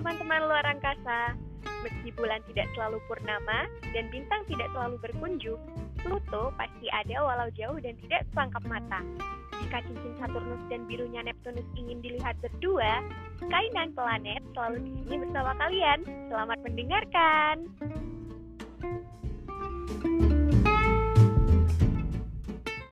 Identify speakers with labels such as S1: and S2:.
S1: teman-teman luar angkasa. Meski bulan tidak selalu purnama dan bintang tidak selalu berkunjung, Pluto pasti ada walau jauh dan tidak sepangkap mata. Jika cincin Saturnus dan birunya Neptunus ingin dilihat berdua, kainan planet selalu di sini bersama kalian. Selamat mendengarkan.